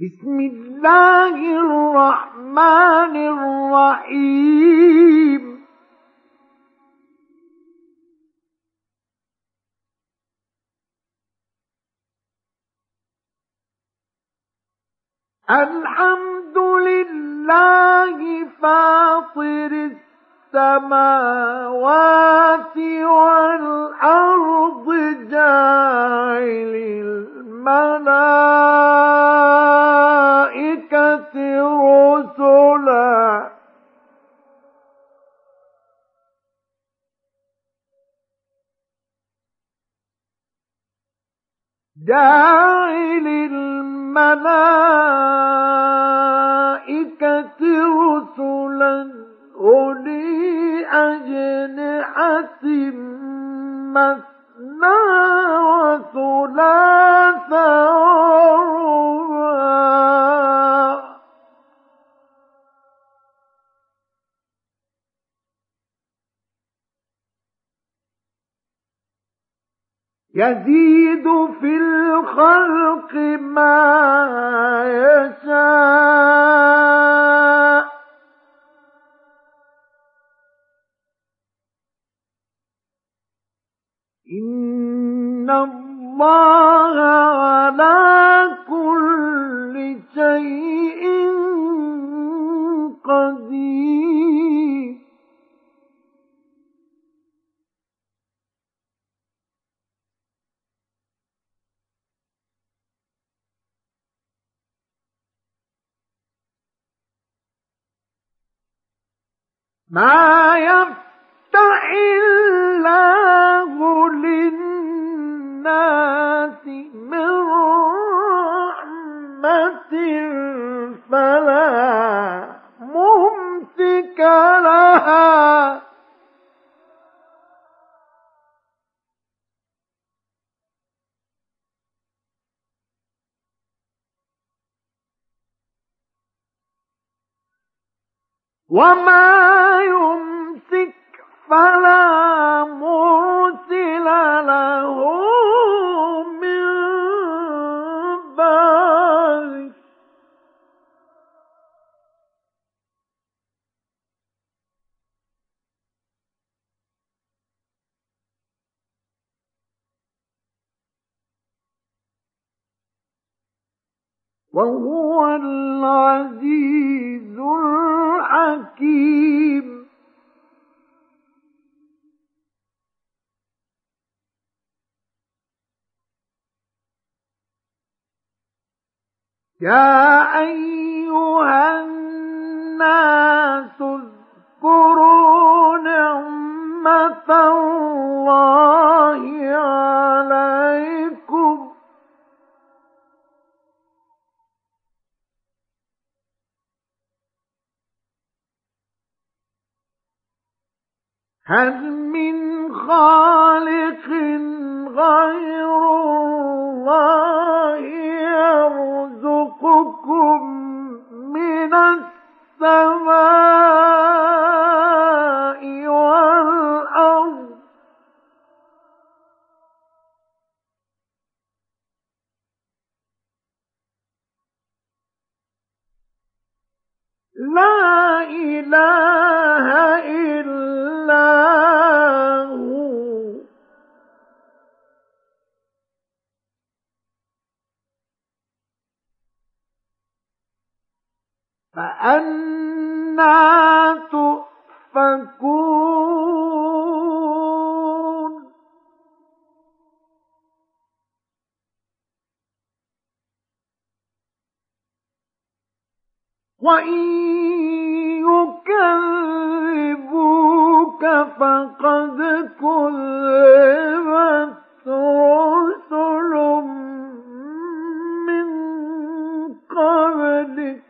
بسم الله الرحمن الرحيم. الحمد لله فاطر السماوات والأرض جاعل الملائكة رسلا. جاعل الملائكة رسلا. أولي أجنحة ورباع يزيد في الخلق ما يشاء. إن الله على كل شيء قدير ما يفتح وما يمسك فلا مرسل له من وهو العزيز الحكيم يا أيها الناس اذكروا نعمة الله عليكم. هل من خالق غير الله يرزقكم من السماء والأرض؟ لا إله إلا هو. فأنا تؤفكون. وإن فقد كذبت رسل من قبلك.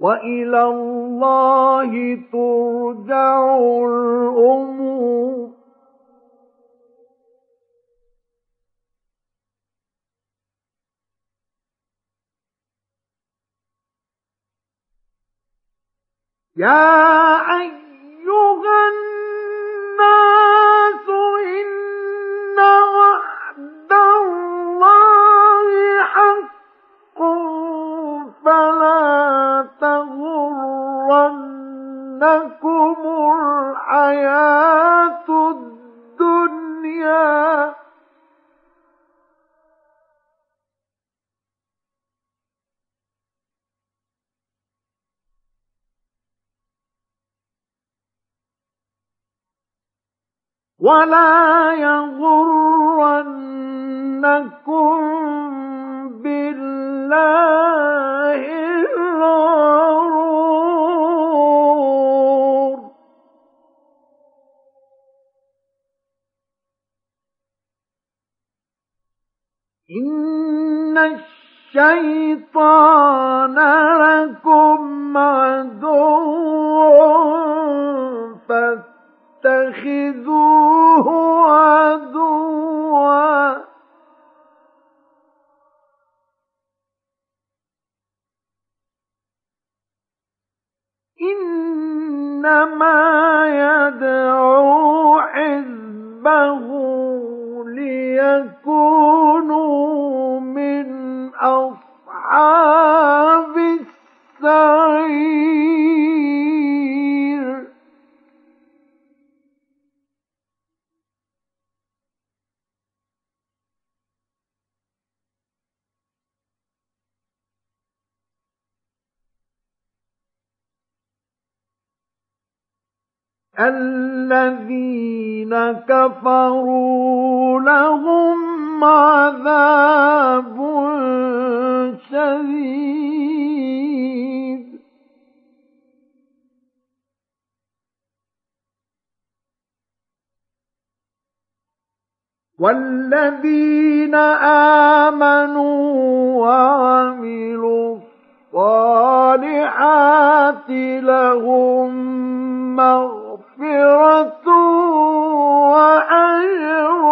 وإلى الله ترجع الأمور. يا أيها الناس إن وعد الله حق فلا تغرنكم الحياة الدنيا. ولا يغرنكم بالله الغرور إن الشيطان لكم عدو فاتخذوه عدوا. إنما يدعو حزبه ليكونوا من أصحاب الذين كفروا لهم عذاب شديد. والذين آمنوا وعملوا الصالحات لهم مغفرة وأجر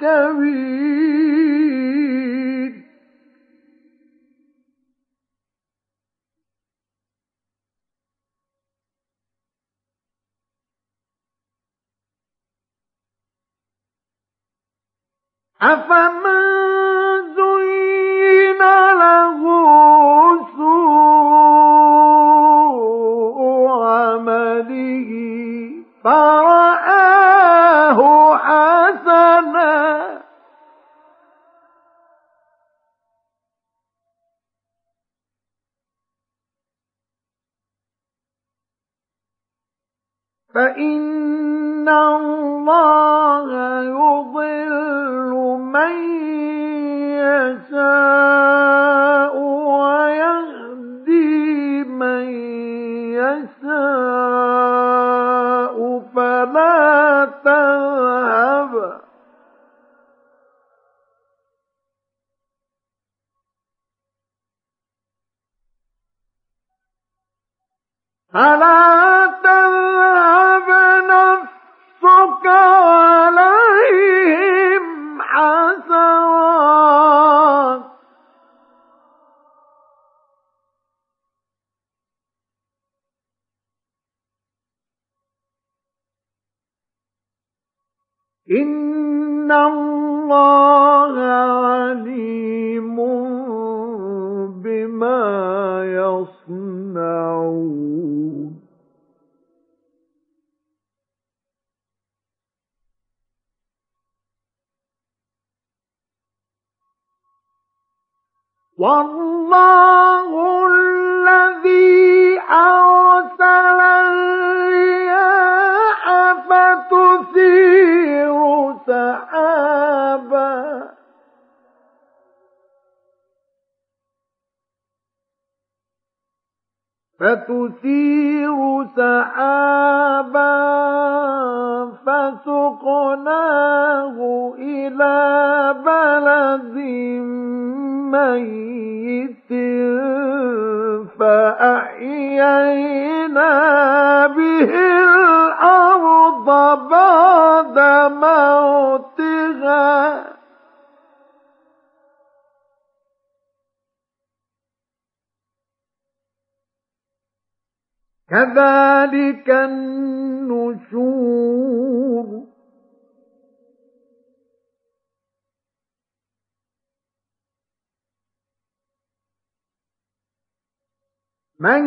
كبير. أفمن زين له سوء عمله فرآه حسنا. فإن الله يضل من يشاء ويهدي من يشاء فلا تذهب. فلا والله الذي أرسل الرياح فتثير سحابا. فتثير سحابا فسقناه إلى بلد ميت. فأحيينا به الأرض بعد موتها. كذلك النشور من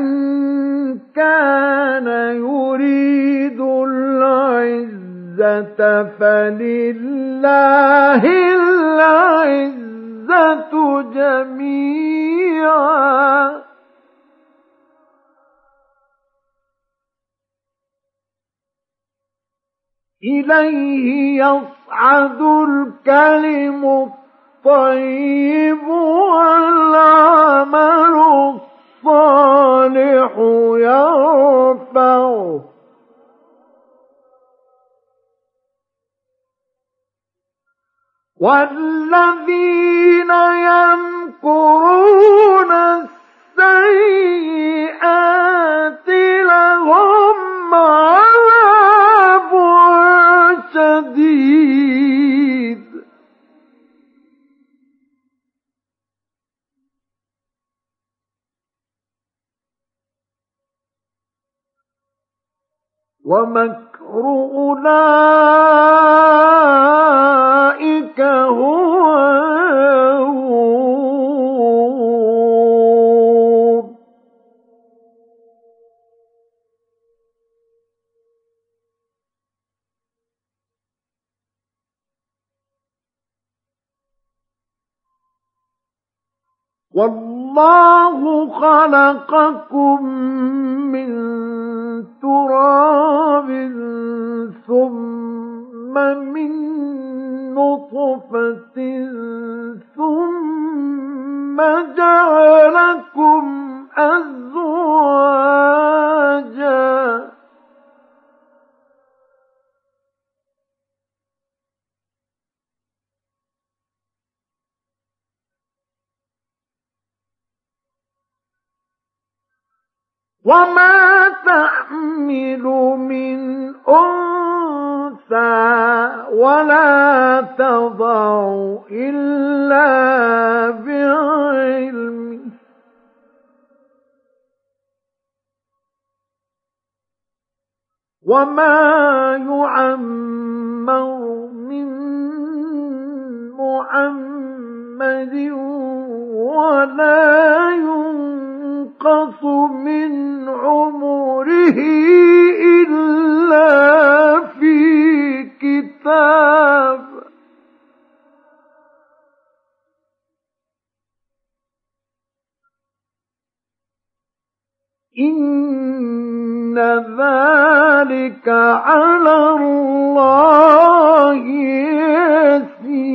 كان يريد العزة فلله العزة جميعا. إليه يصعد الكلم الطيب والعمل الصالح يرفعه والذين يمكرون السيئات لهم ومكر أولئك هو والله خلقكم من تراب ثم من نطفة ثم جعلكم أزواجا. وما تحمل من أنثى ولا تضع إلا بعلمه. وما يعمر من محمد ولا ينقص من عمره إلا في كتاب. إن ذلك على الله يسير.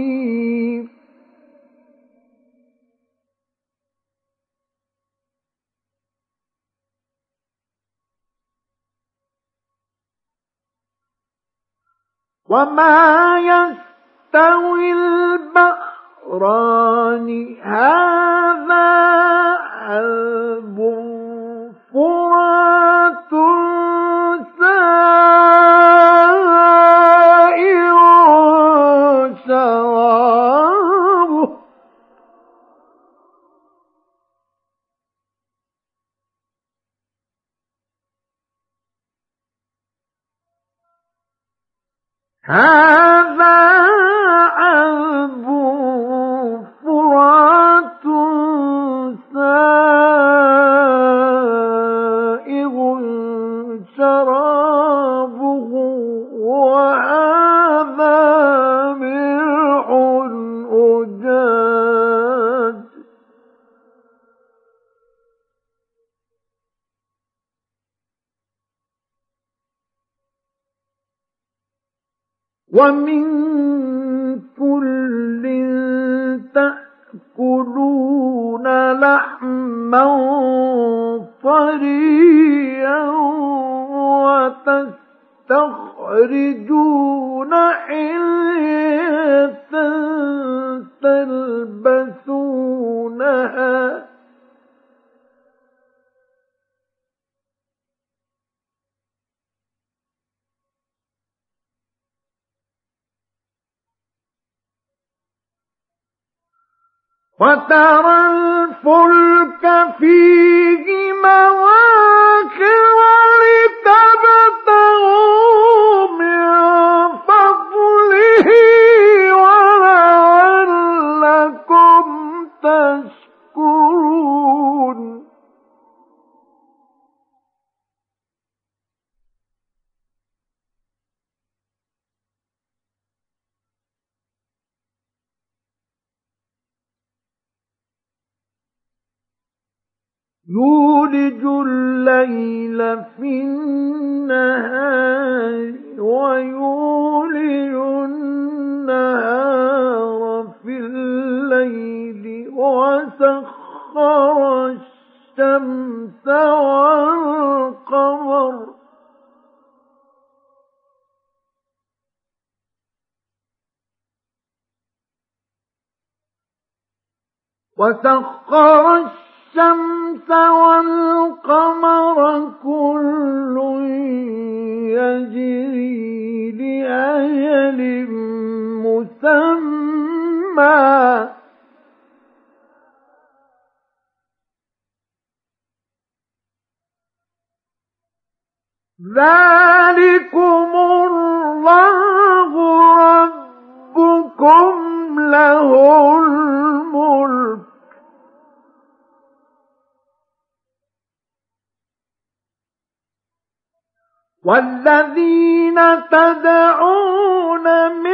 وما يستوي البحران هذا عذب فرات سائر هذا وترى الفلك فيه يولج الليل في النهار ويولج النهار في الليل وسخر الشمس والقمر. وسخر الشمس والقمر كل يجري لأجل مسمى. ذلكم الله ربكم له الملك. والذين تدعون من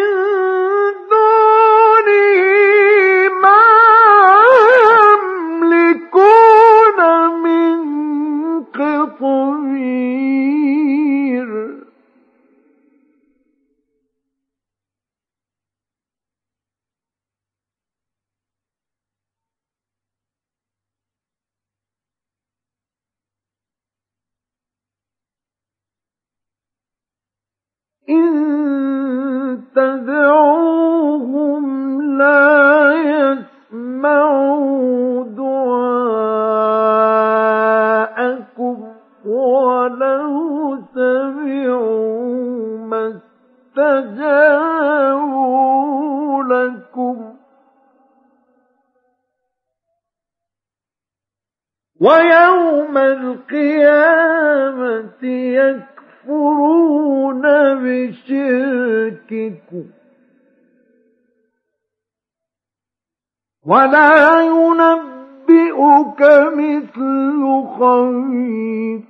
ولا ينبئك مثل خبير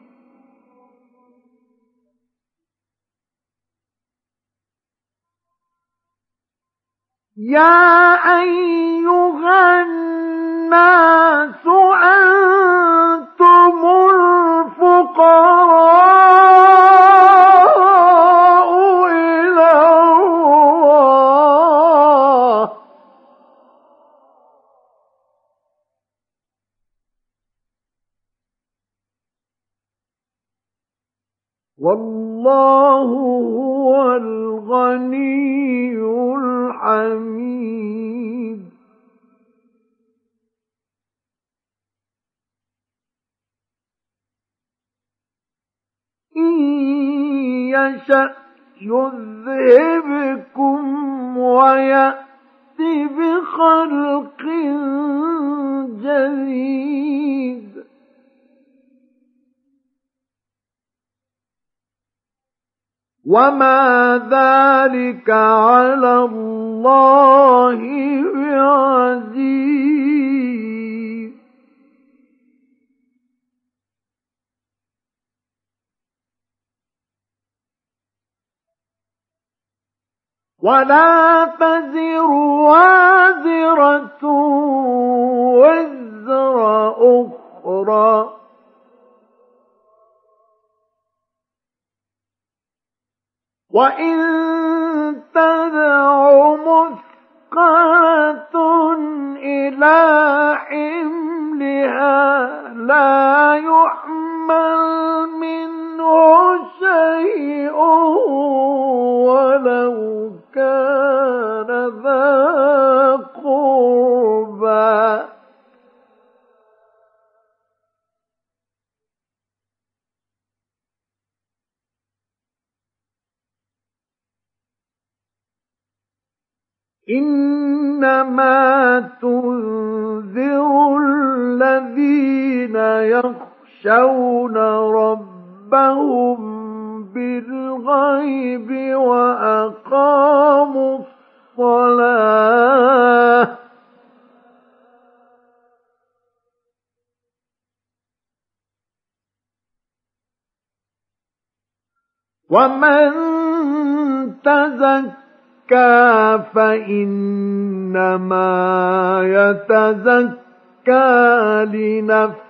يا أيها الناس والله هو الغني الحميد. إن يشأ يذهبكم ويأت بخلق وما ذلك على الله بعزيز. ولا تزر وازرة وزر أخرى. وإن تدع مثقلة إلى حملها لا يخشون ربهم بالغيب وأقاموا الصلاة. ومن تزكى فإنما يتزكى لنفسه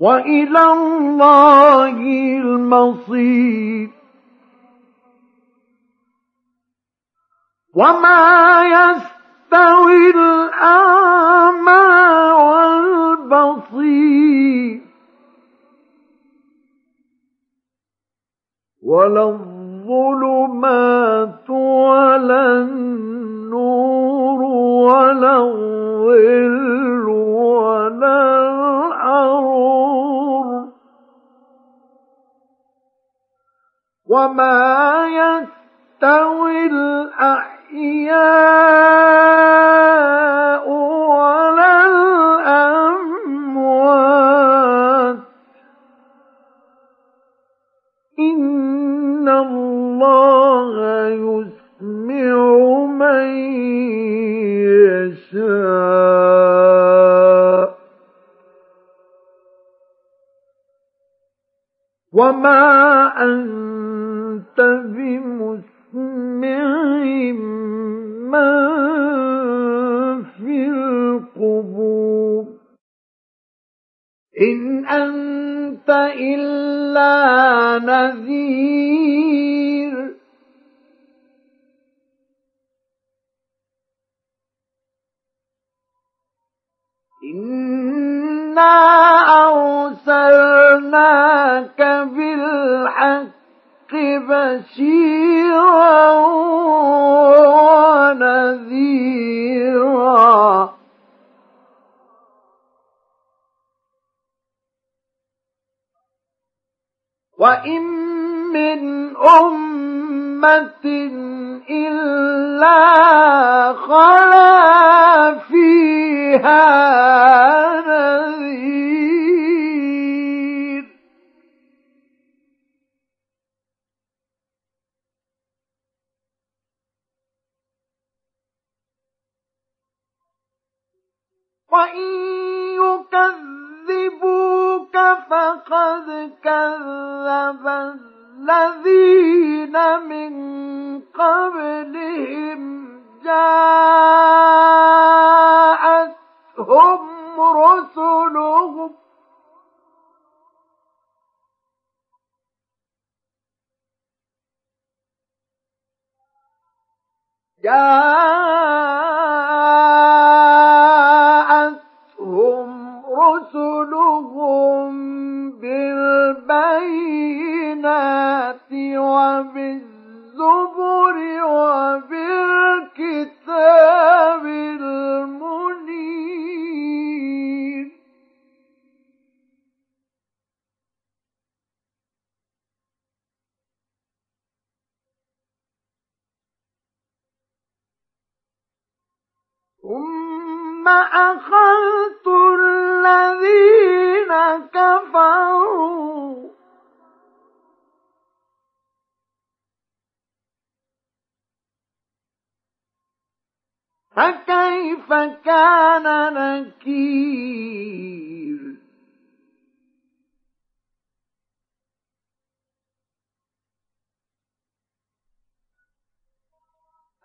وإلى الله المصير. وما يستوي الأعمى والبصير. ولا الظلمات ولا النور. وما يستوي الأحياء ولا الأموات إن الله يسمع من يشاء وما أنت إن أنت إلا نذير. إنا أرسلناك بالحق بشيرا. وإن من أمة إلا خلا فيها نذير وإن يكذبوك فقد كذب الذين من قبلهم جاءتهم رسلهم جاءتهم رسلهم بالبينات وبالزبر وبالكتاب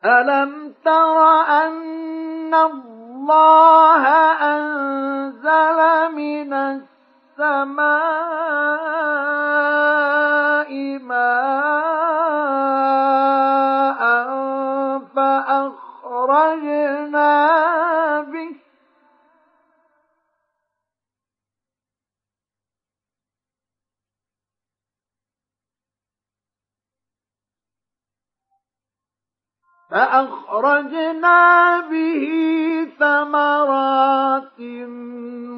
ألم تر أن الله أنزل من السماء فأخرجنا به ثمرات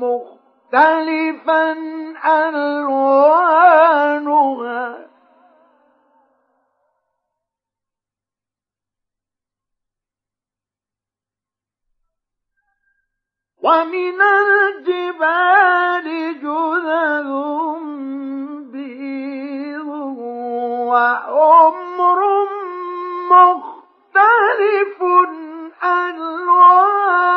مختلفا ألوانها. ومن الجبال جذذ بيض وحمر مختلف ألوانها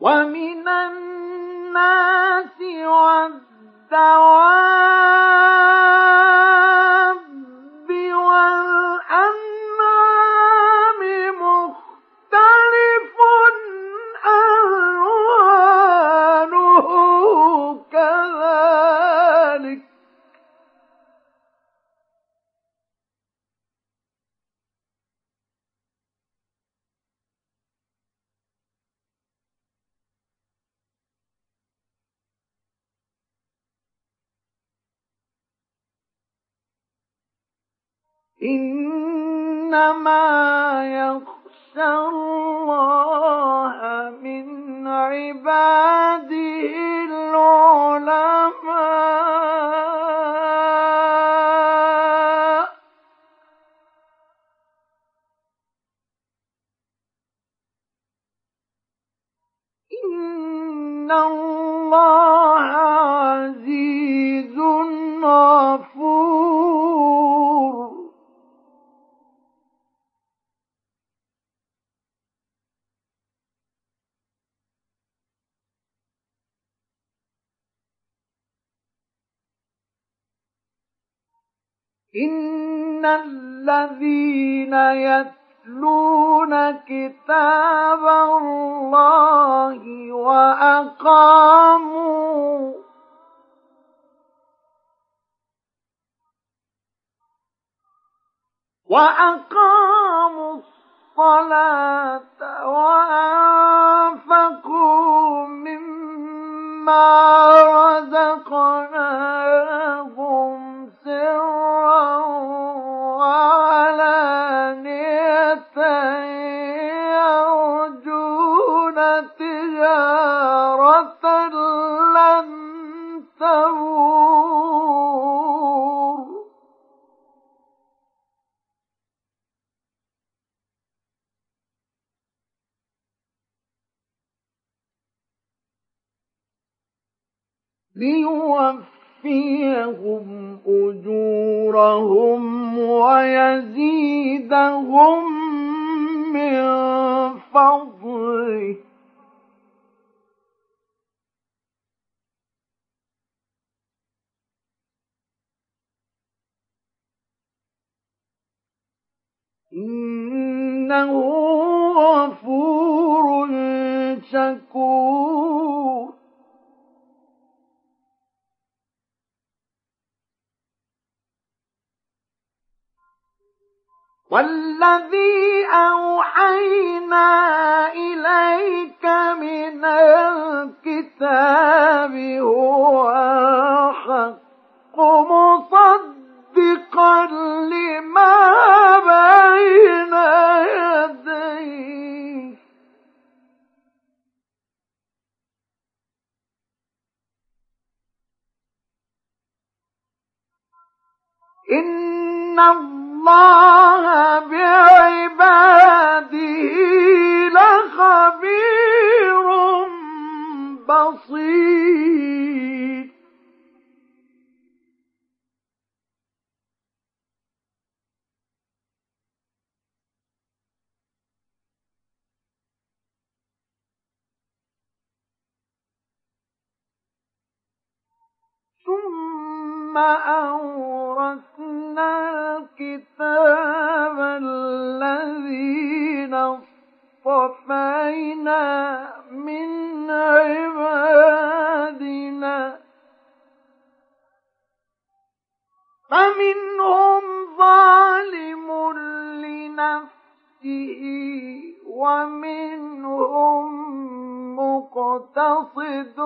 ومن الناس والدواب إنما يخشى الله من عباده العلماء إن الذين يتلون كتاب الله وأقاموا وأقاموا الصلاة وأنفقوا مما رزقناهم والذي أوحينا إليك من الكتاب هو الحق مصدقا لما بين يديه. إن الله بعباده لخبير بصير. ثم أورثنا الكتاب الذين اصطفينا من عبادنا. فمنهم ظالم لنفسه ومنهم مقتصد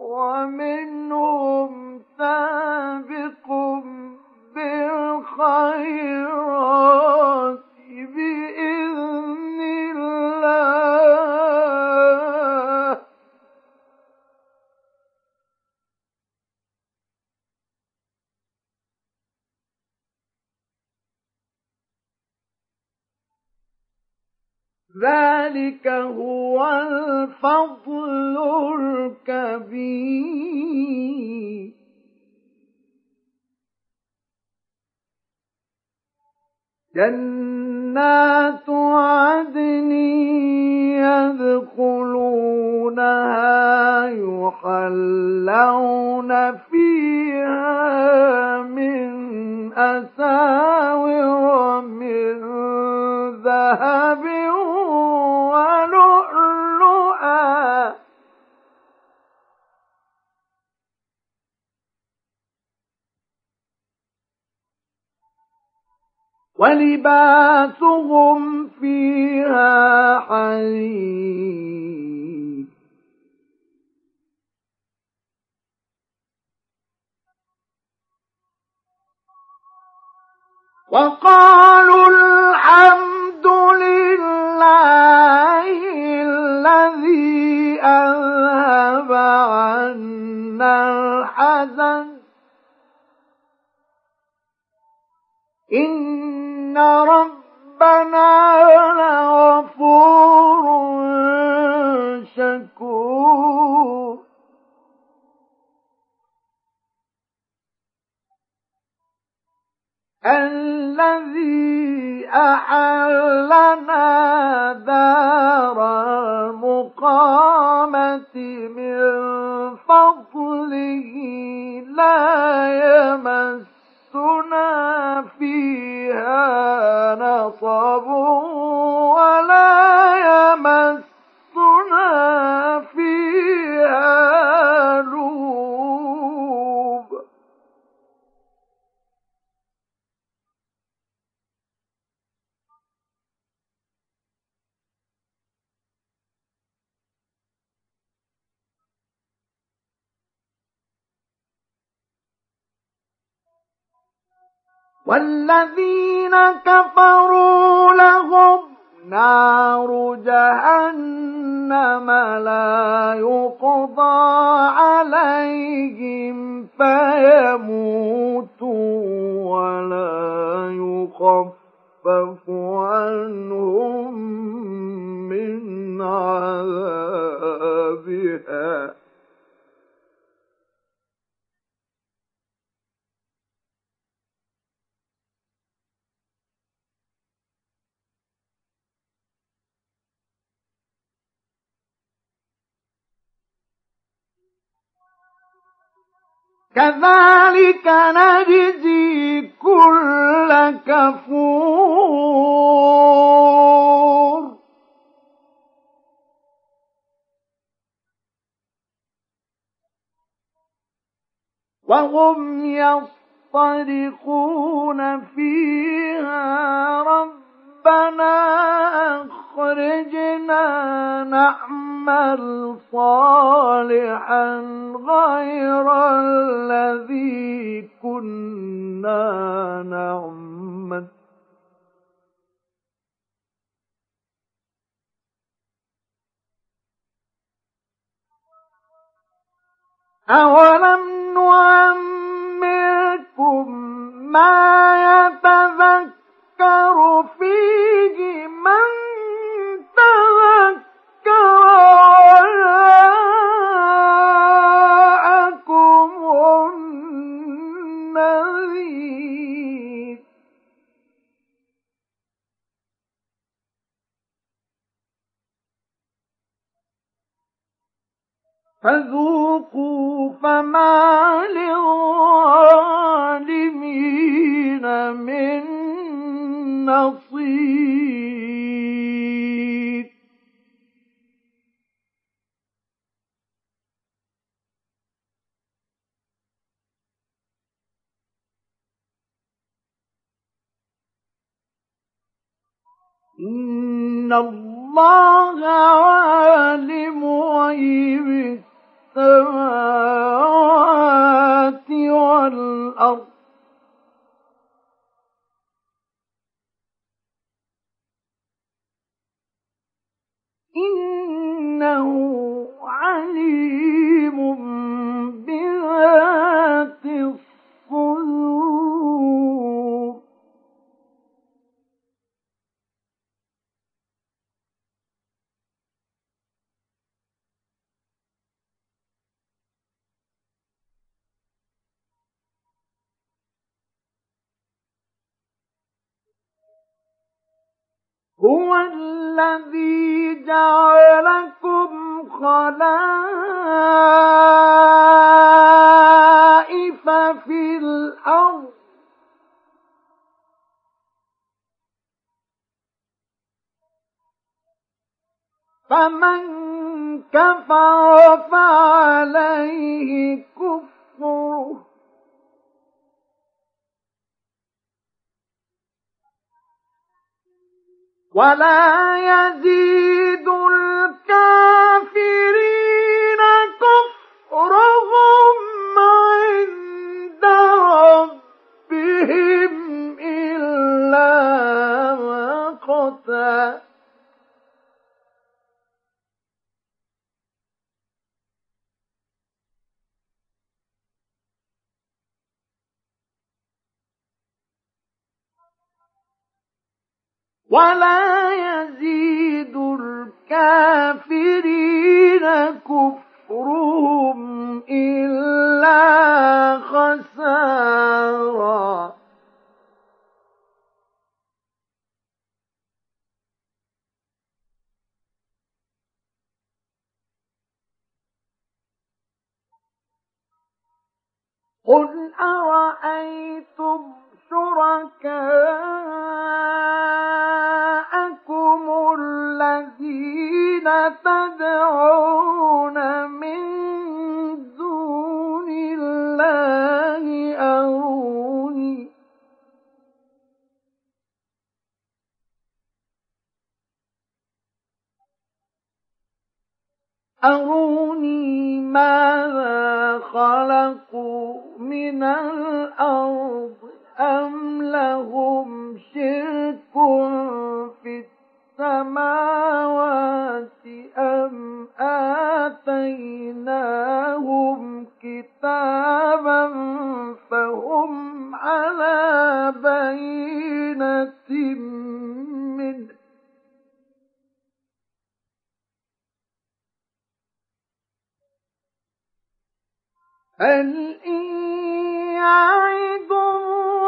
ومنهم سابق بالخيرات بإذن ذلك هو الفضل الكبير جنات عدن يدخلونها يحلون فيها من أساور من ذهب ولؤلؤا ولباسهم فيها حرير. وقالوا الحمد لله الذي أذهب عنا الحزن. ربنا لغفور شكور. الذي أحلنا دار فيها جهنم لا يقضى كذلك نجزي كل كفور. وهم يصطرخون فيها ربنا أخرجنا نعمل صالحا غير الذي كنا نعمل. أولم نعمركم ما يتذكر فيه من فذوقوا فما للظالمين من نصير. إن الله عالم غيب السماوات والأرض. إنه عليم هو الذي جعلكم خلائف في الأرض. فمن كفر فعليه كفره ولا يزيد الكافرين. ولا يزيد الكافرين كفرهم إلا خسارا. قل أرأيتم شركاءكم الذين تدعون من دون الله أروني أروني ماذا خلقوا من الأرض أم لهم شرك في السماوات أم آتيناهم كتابا فهم على بينة منه هل إن يعد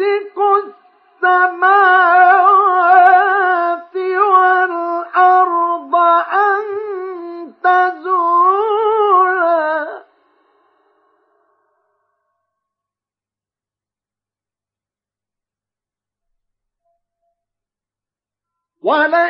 يمسك السماوات والأرض أن تزولا. ولئن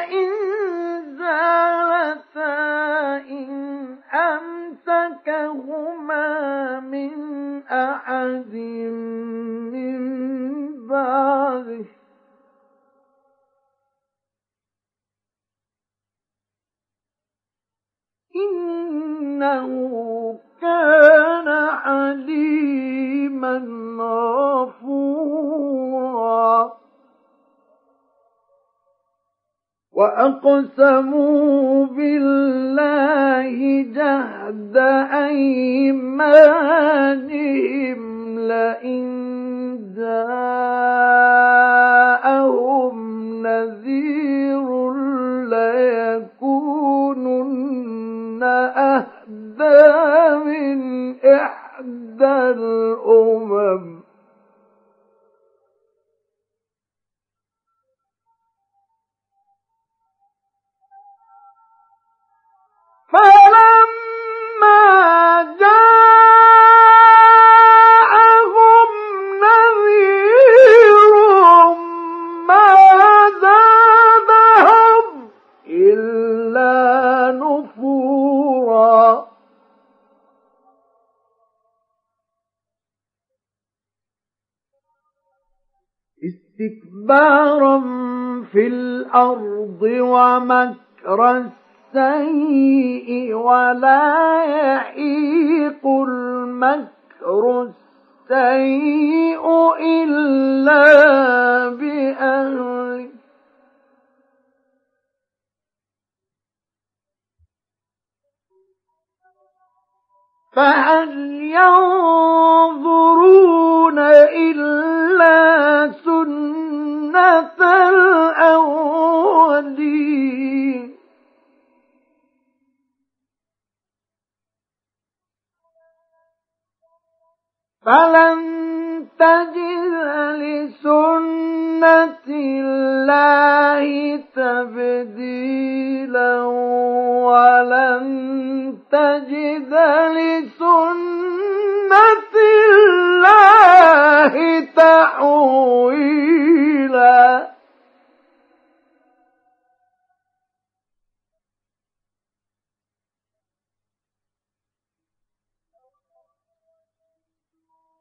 وأقسموا الأرض ومكر السيء ولا يحيق المكر السيء إلا بأهله. فهل ينظرون إلا سنة فلن تجد لسنة الله تبديلا ولن تجد لسنة الله تحويلا.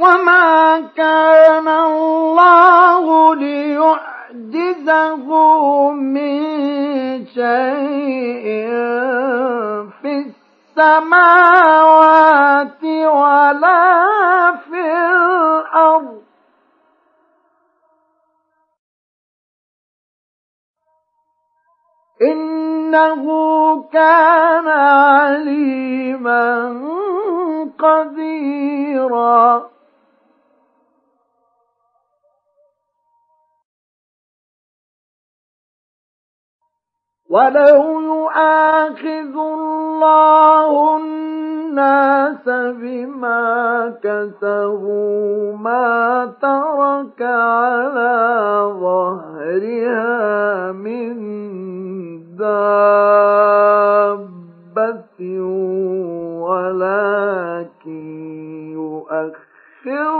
وما كان الله ليعجزه من شيء في السماوات ولا في الأرض إنه كان عليما قديرا ولو يؤاخذ الله الناس بما كسبوا ما ترك على ظهرها من دابة ولكن يؤخرهم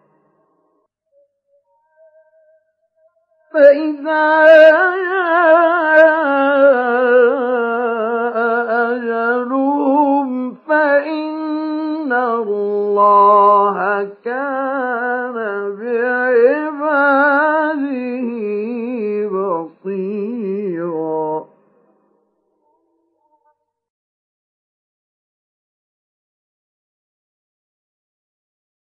فإذا أجلهم فإن الله كان بعباده